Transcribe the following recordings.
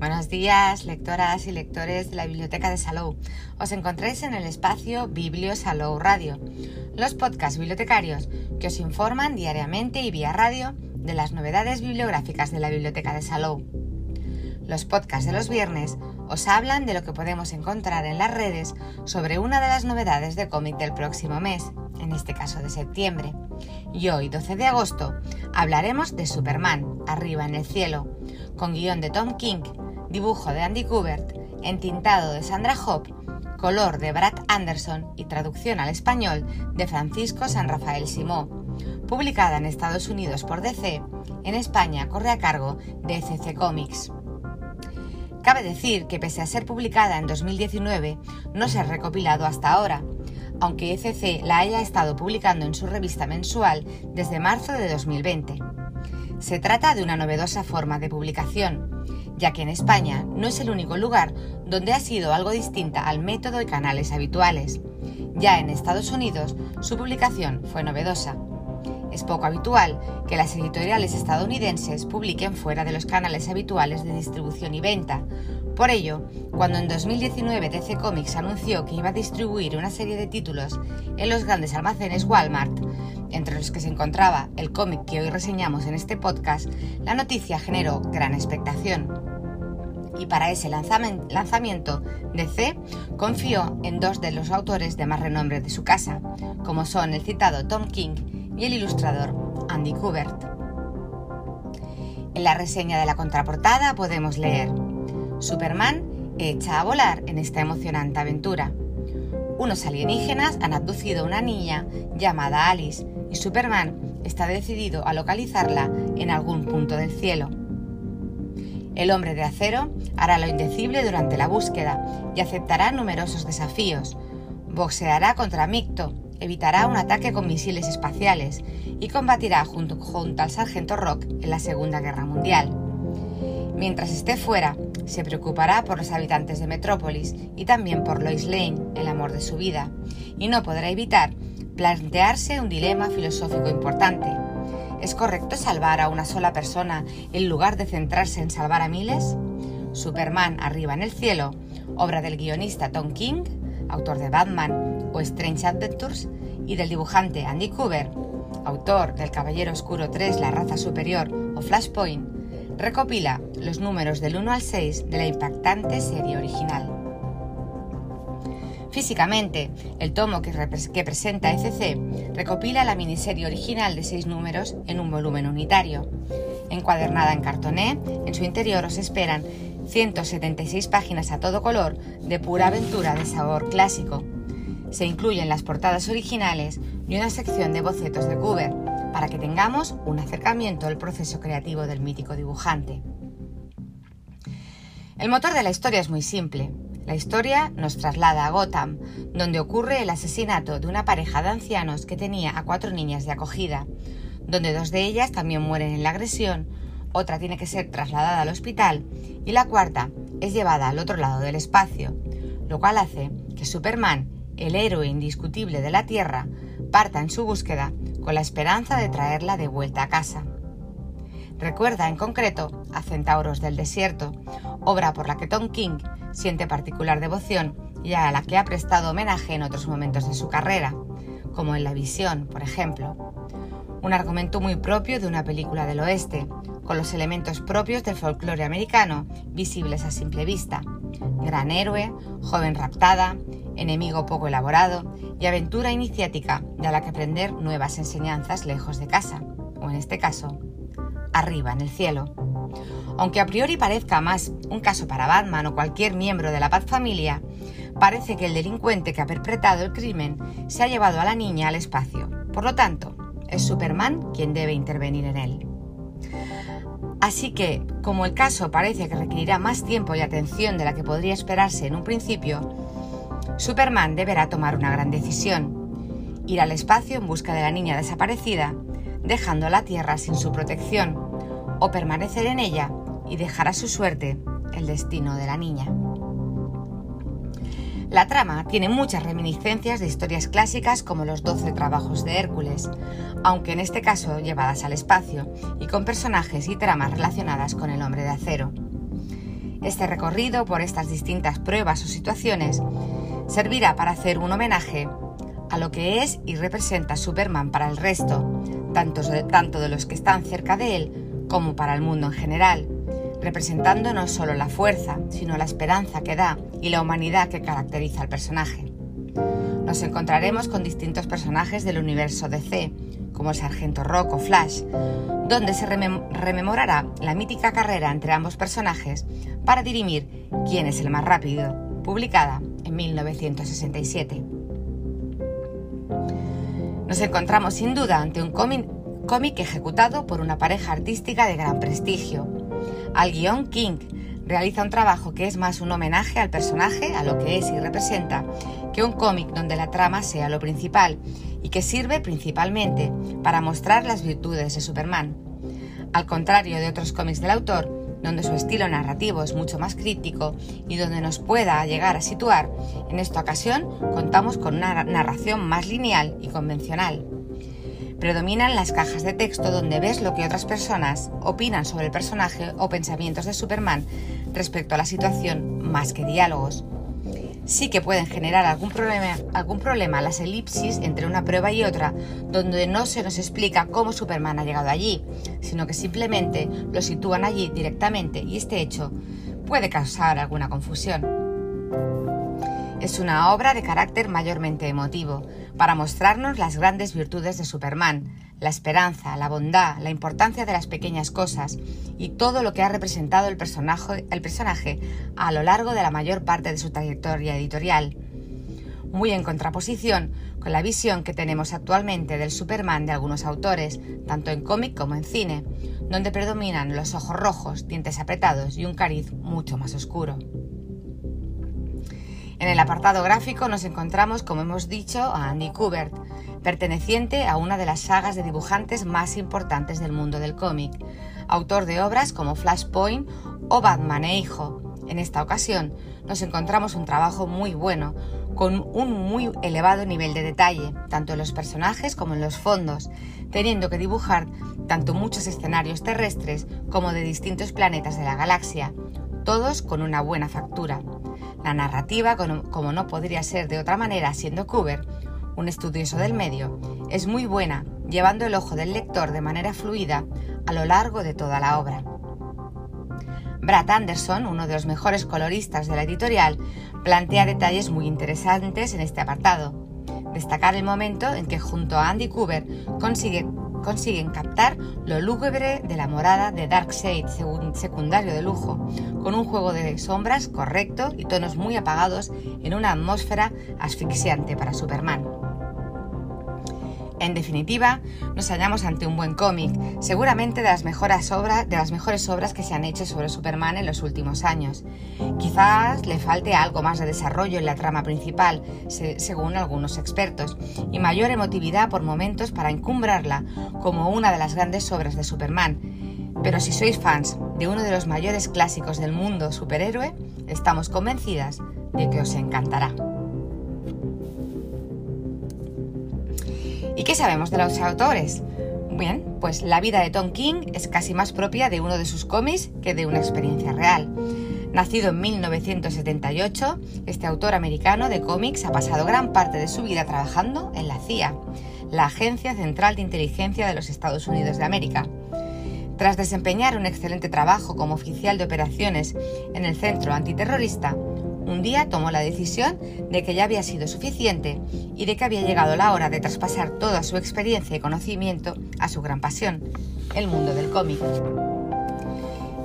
Buenos días, lectoras y lectores de la Biblioteca de Salou. Os encontráis en el espacio Biblio Salou Radio, los podcasts bibliotecarios que os informan diariamente y vía radio de las novedades bibliográficas de la Biblioteca de Salou. Los podcasts de los viernes os hablan de lo que podemos encontrar en las redes sobre una de las novedades de cómic del próximo mes, en este caso de septiembre. Y hoy, 12 de agosto, hablaremos de Superman, Arriba en el Cielo, con guion de Tom King, dibujo de Andy Kubert, entintado de Sandra Hope, color de Brad Anderson y traducción al español de Francisco San Rafael Simó. Publicada en Estados Unidos por DC, en España corre a cargo de ECC Comics. Cabe decir que pese a ser publicada en 2019, no se ha recopilado hasta ahora, aunque ECC la haya estado publicando en su revista mensual desde marzo de 2020. Se trata de una novedosa forma de publicación, ya que en España no es el único lugar donde ha sido algo distinta al método y canales habituales. Ya en Estados Unidos su publicación fue novedosa. Es poco habitual que las editoriales estadounidenses publiquen fuera de los canales habituales de distribución y venta. Por ello, cuando en 2019 DC Comics anunció que iba a distribuir una serie de títulos en los grandes almacenes Walmart, entre los que se encontraba el cómic que hoy reseñamos en este podcast, la noticia generó gran expectación. Y para ese lanzamiento, DC confió en dos de los autores de más renombre de su casa, como son el citado Tom King y el ilustrador Andy Kubert. En la reseña de la contraportada podemos leer Superman echa a volar en esta emocionante aventura. Unos alienígenas han abducido a una niña llamada Alice y Superman está decidido a localizarla en algún punto del cielo. El hombre de acero hará lo indecible durante la búsqueda y aceptará numerosos desafíos. Boxeará contra Micto, evitará un ataque con misiles espaciales y combatirá junto, junto al sargento Rock en la Segunda Guerra Mundial. Mientras esté fuera, se preocupará por los habitantes de Metrópolis y también por Lois Lane, el amor de su vida, y no podrá evitar plantearse un dilema filosófico importante. ¿Es correcto salvar a una sola persona en lugar de centrarse en salvar a miles? Superman arriba en el cielo, obra del guionista Tom King, autor de Batman o Strange Adventures, y del dibujante Andy Cooper, autor del Caballero Oscuro 3, La raza superior o Flashpoint, recopila los números del 1 al 6 de la impactante serie original. Físicamente, el tomo que, presenta ECC recopila la miniserie original de seis números en un volumen unitario. Encuadernada en cartoné, en su interior os esperan 176 páginas a todo color de pura aventura de sabor clásico. Se incluyen las portadas originales y una sección de bocetos de Cooper para que tengamos un acercamiento al proceso creativo del mítico dibujante. El motor de la historia es muy simple. La historia nos traslada a Gotham, donde ocurre el asesinato de una pareja de ancianos que tenía a cuatro niñas de acogida, donde dos de ellas también mueren en la agresión, otra tiene que ser trasladada al hospital y la cuarta es llevada al otro lado del espacio, lo cual hace que Superman, el héroe indiscutible de la Tierra, parta en su búsqueda con la esperanza de traerla de vuelta a casa. Recuerda en concreto a Centauros del Desierto, obra por la que Tom King siente particular devoción y a la que ha prestado homenaje en otros momentos de su carrera, como en La Visión, por ejemplo. Un argumento muy propio de una película del oeste, con los elementos propios del folclore americano, visibles a simple vista. Gran héroe, joven raptada, enemigo poco elaborado y aventura iniciática de la que aprender nuevas enseñanzas lejos de casa, o en este caso, arriba en el cielo. Aunque a priori parezca más un caso para Batman o cualquier miembro de la Paz Familia, parece que el delincuente que ha perpetrado el crimen se ha llevado a la niña al espacio. Por lo tanto, es Superman quien debe intervenir en él. Así que, como el caso parece que requerirá más tiempo y atención de la que podría esperarse en un principio, Superman deberá tomar una gran decisión, ir al espacio en busca de la niña desaparecida, dejando la Tierra sin su protección, o permanecer en ella y dejar a su suerte el destino de la niña. La trama tiene muchas reminiscencias de historias clásicas como los Doce Trabajos de Hércules, aunque en este caso llevadas al espacio y con personajes y tramas relacionadas con el hombre de acero. Este recorrido por estas distintas pruebas o situaciones servirá para hacer un homenaje a lo que es y representa Superman para el resto, tanto de, tanto de los que están cerca de él como para el mundo en general, representando no solo la fuerza, sino la esperanza que da y la humanidad que caracteriza al personaje. Nos encontraremos con distintos personajes del universo DC, como el Sargento Rock o Flash, donde se rememorará la mítica carrera entre ambos personajes para dirimir quién es el más rápido, publicada en 1967. Nos encontramos sin duda ante un cómic ejecutado por una pareja artística de gran prestigio. Al guion King realiza un trabajo que es más un homenaje al personaje, a lo que es y representa, que un cómic donde la trama sea lo principal y que sirve principalmente para mostrar las virtudes de Superman. Al contrario de otros cómics del autor, donde su estilo narrativo es mucho más crítico y donde nos pueda llegar a situar, en esta ocasión contamos con una narración más lineal y convencional. Predominan las cajas de texto donde ves lo que otras personas opinan sobre el personaje o pensamientos de Superman respecto a la situación más que diálogos sí que pueden generar algún problema, algún problema las elipsis entre una prueba y otra, donde no se nos explica cómo Superman ha llegado allí, sino que simplemente lo sitúan allí directamente y este hecho puede causar alguna confusión. Es una obra de carácter mayormente emotivo, para mostrarnos las grandes virtudes de Superman, la esperanza, la bondad, la importancia de las pequeñas cosas y todo lo que ha representado el personaje, el personaje a lo largo de la mayor parte de su trayectoria editorial. Muy en contraposición con la visión que tenemos actualmente del Superman de algunos autores, tanto en cómic como en cine, donde predominan los ojos rojos, dientes apretados y un cariz mucho más oscuro. En el apartado gráfico nos encontramos, como hemos dicho, a Andy Kubert, perteneciente a una de las sagas de dibujantes más importantes del mundo del cómic, autor de obras como Flashpoint o Batman e Hijo. En esta ocasión nos encontramos un trabajo muy bueno, con un muy elevado nivel de detalle, tanto en los personajes como en los fondos, teniendo que dibujar tanto muchos escenarios terrestres como de distintos planetas de la galaxia, todos con una buena factura. La narrativa, como no podría ser de otra manera siendo Cooper, un estudioso del medio, es muy buena, llevando el ojo del lector de manera fluida a lo largo de toda la obra. Brad Anderson, uno de los mejores coloristas de la editorial, plantea detalles muy interesantes en este apartado. Destacar el momento en que junto a Andy Cooper consigue consiguen captar lo lúgubre de la morada de Darkseid, secundario de lujo, con un juego de sombras correcto y tonos muy apagados en una atmósfera asfixiante para Superman. En definitiva, nos hallamos ante un buen cómic, seguramente de las, mejores obras, de las mejores obras que se han hecho sobre Superman en los últimos años. Quizás le falte algo más de desarrollo en la trama principal, según algunos expertos, y mayor emotividad por momentos para encumbrarla como una de las grandes obras de Superman. Pero si sois fans de uno de los mayores clásicos del mundo superhéroe, estamos convencidas de que os encantará. ¿Y qué sabemos de los autores? Bien, pues la vida de Tom King es casi más propia de uno de sus cómics que de una experiencia real. Nacido en 1978, este autor americano de cómics ha pasado gran parte de su vida trabajando en la CIA, la Agencia Central de Inteligencia de los Estados Unidos de América. Tras desempeñar un excelente trabajo como oficial de operaciones en el Centro Antiterrorista, un día tomó la decisión de que ya había sido suficiente y de que había llegado la hora de traspasar toda su experiencia y conocimiento a su gran pasión, el mundo del cómic.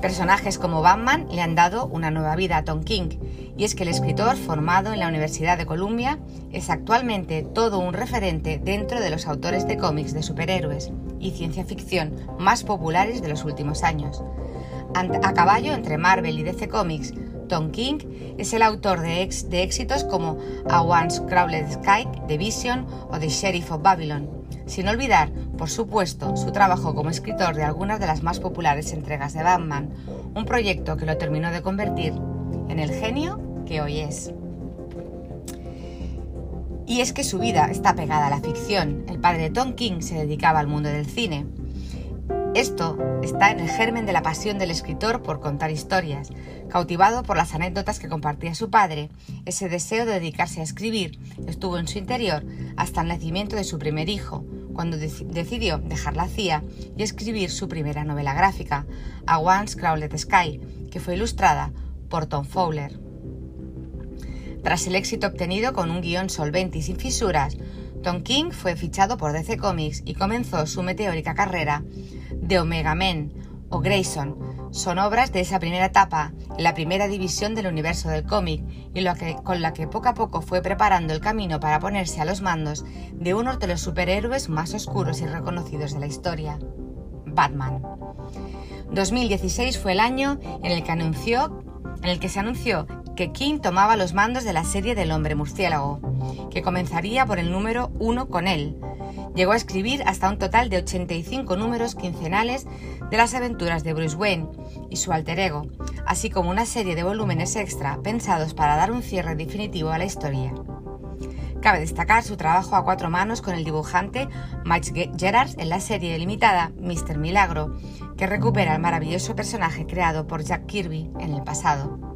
Personajes como Batman le han dado una nueva vida a Tom King, y es que el escritor, formado en la Universidad de Columbia, es actualmente todo un referente dentro de los autores de cómics de superhéroes y ciencia ficción más populares de los últimos años. A caballo entre Marvel y DC Comics, Tom King es el autor de, éxitos como A Once Crawled Sky, The Vision o The Sheriff of Babylon, sin olvidar, por supuesto, su trabajo como escritor de algunas de las más populares entregas de Batman, un proyecto que lo terminó de convertir en el genio que hoy es. Y es que su vida está pegada a la ficción. El padre de Tom King se dedicaba al mundo del cine Esto está en el germen de la pasión del escritor por contar historias. Cautivado por las anécdotas que compartía su padre, ese deseo de dedicarse a escribir estuvo en su interior hasta el nacimiento de su primer hijo, cuando decidió dejar la CIA y escribir su primera novela gráfica, A Once Crawled Sky, que fue ilustrada por Tom Fowler. Tras el éxito obtenido con un guion solvente y sin fisuras, Tom King fue fichado por DC Comics y comenzó su meteórica carrera de Omega Men o Grayson. Son obras de esa primera etapa, la primera división del universo del cómic, y lo que, con la que poco a poco fue preparando el camino para ponerse a los mandos de uno de los superhéroes más oscuros y reconocidos de la historia, Batman. 2016 fue el año en el que anunció en el que se anunció que King tomaba los mandos de la serie del hombre murciélago, que comenzaría por el número 1 con él, Llegó a escribir hasta un total de 85 números quincenales de las aventuras de Bruce Wayne y su alter ego, así como una serie de volúmenes extra pensados para dar un cierre definitivo a la historia. Cabe destacar su trabajo a cuatro manos con el dibujante Mike Gerard en la serie limitada Mr. Milagro, que recupera el maravilloso personaje creado por Jack Kirby en el pasado.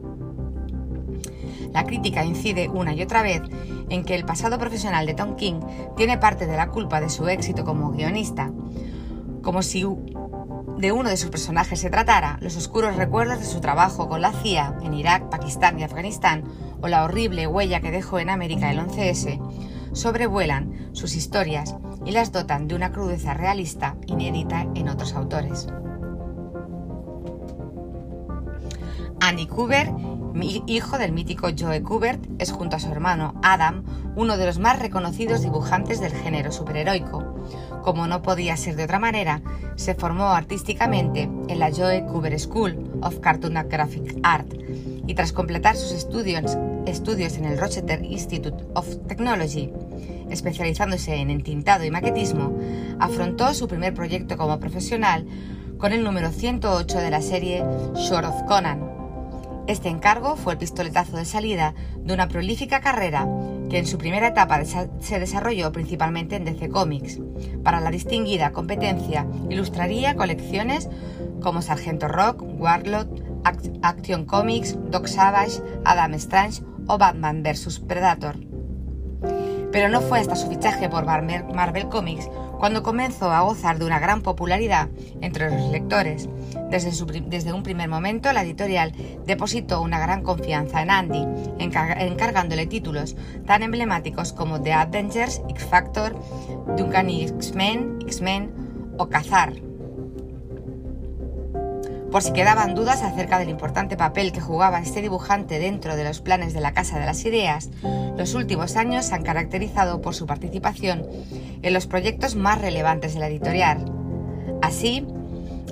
La crítica incide una y otra vez en que el pasado profesional de Tom King tiene parte de la culpa de su éxito como guionista. Como si de uno de sus personajes se tratara, los oscuros recuerdos de su trabajo con la CIA en Irak, Pakistán y Afganistán, o la horrible huella que dejó en América el 11S, sobrevuelan sus historias y las dotan de una crudeza realista inédita en otros autores. Andy Cooper hijo del mítico Joe Kubert, es junto a su hermano Adam uno de los más reconocidos dibujantes del género superheroico. Como no podía ser de otra manera, se formó artísticamente en la Joe Kubert School of Cartoon Graphic Art y tras completar sus estudios, estudios en el Rochester Institute of Technology, especializándose en entintado y maquetismo, afrontó su primer proyecto como profesional con el número 108 de la serie Short of Conan, este encargo fue el pistoletazo de salida de una prolífica carrera que en su primera etapa se desarrolló principalmente en DC Comics. Para la distinguida competencia ilustraría colecciones como Sargento Rock, Warlord, Action Comics, Doc Savage, Adam Strange o Batman vs. Predator. Pero no fue hasta su fichaje por Marvel Comics cuando comenzó a gozar de una gran popularidad entre los lectores. Desde, un primer momento, la editorial depositó una gran confianza en Andy, encargándole títulos tan emblemáticos como The Avengers, X Factor, Duncan X-Men, X-Men o Cazar, por si quedaban dudas acerca del importante papel que jugaba este dibujante dentro de los planes de la Casa de las Ideas, los últimos años se han caracterizado por su participación en los proyectos más relevantes de la editorial. Así,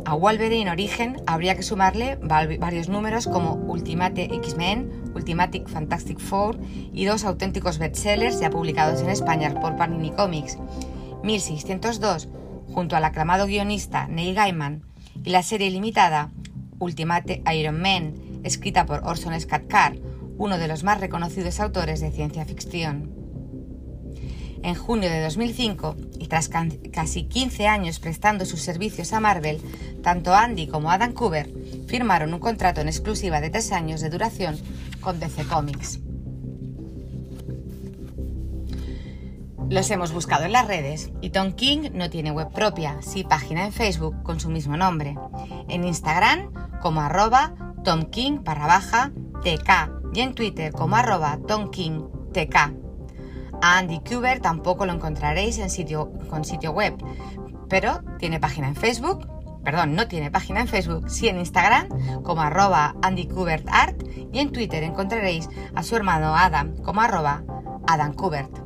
a Wolverine Origen habría que sumarle varios números como Ultimate X-Men, Ultimate Fantastic Four y dos auténticos bestsellers ya publicados en España por Panini Comics, 1602, junto al aclamado guionista Neil Gaiman, y la serie limitada Ultimate Iron Man, escrita por Orson Scott Card, uno de los más reconocidos autores de ciencia ficción. En junio de 2005, y tras casi 15 años prestando sus servicios a Marvel, tanto Andy como Adam Cooper firmaron un contrato en exclusiva de tres años de duración con DC Comics. Los hemos buscado en las redes y Tom King no tiene web propia, sí página en Facebook con su mismo nombre. En Instagram como arroba Tom King baja TK y en Twitter como arroba Tom King. A Andy Kuber tampoco lo encontraréis en sitio, con sitio web, pero tiene página en Facebook, perdón, no tiene página en Facebook, sí en Instagram como arroba Andy Art y en Twitter encontraréis a su hermano Adam como arroba Adam Kubert.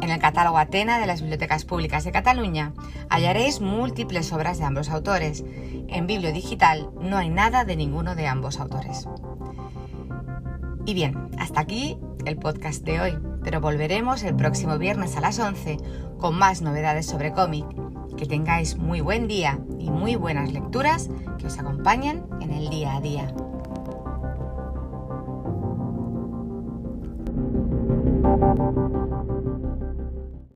En el catálogo Atena de las Bibliotecas Públicas de Cataluña hallaréis múltiples obras de ambos autores. En Biblio Digital no hay nada de ninguno de ambos autores. Y bien, hasta aquí el podcast de hoy, pero volveremos el próximo viernes a las 11 con más novedades sobre cómic. Que tengáis muy buen día y muy buenas lecturas que os acompañen en el día a día.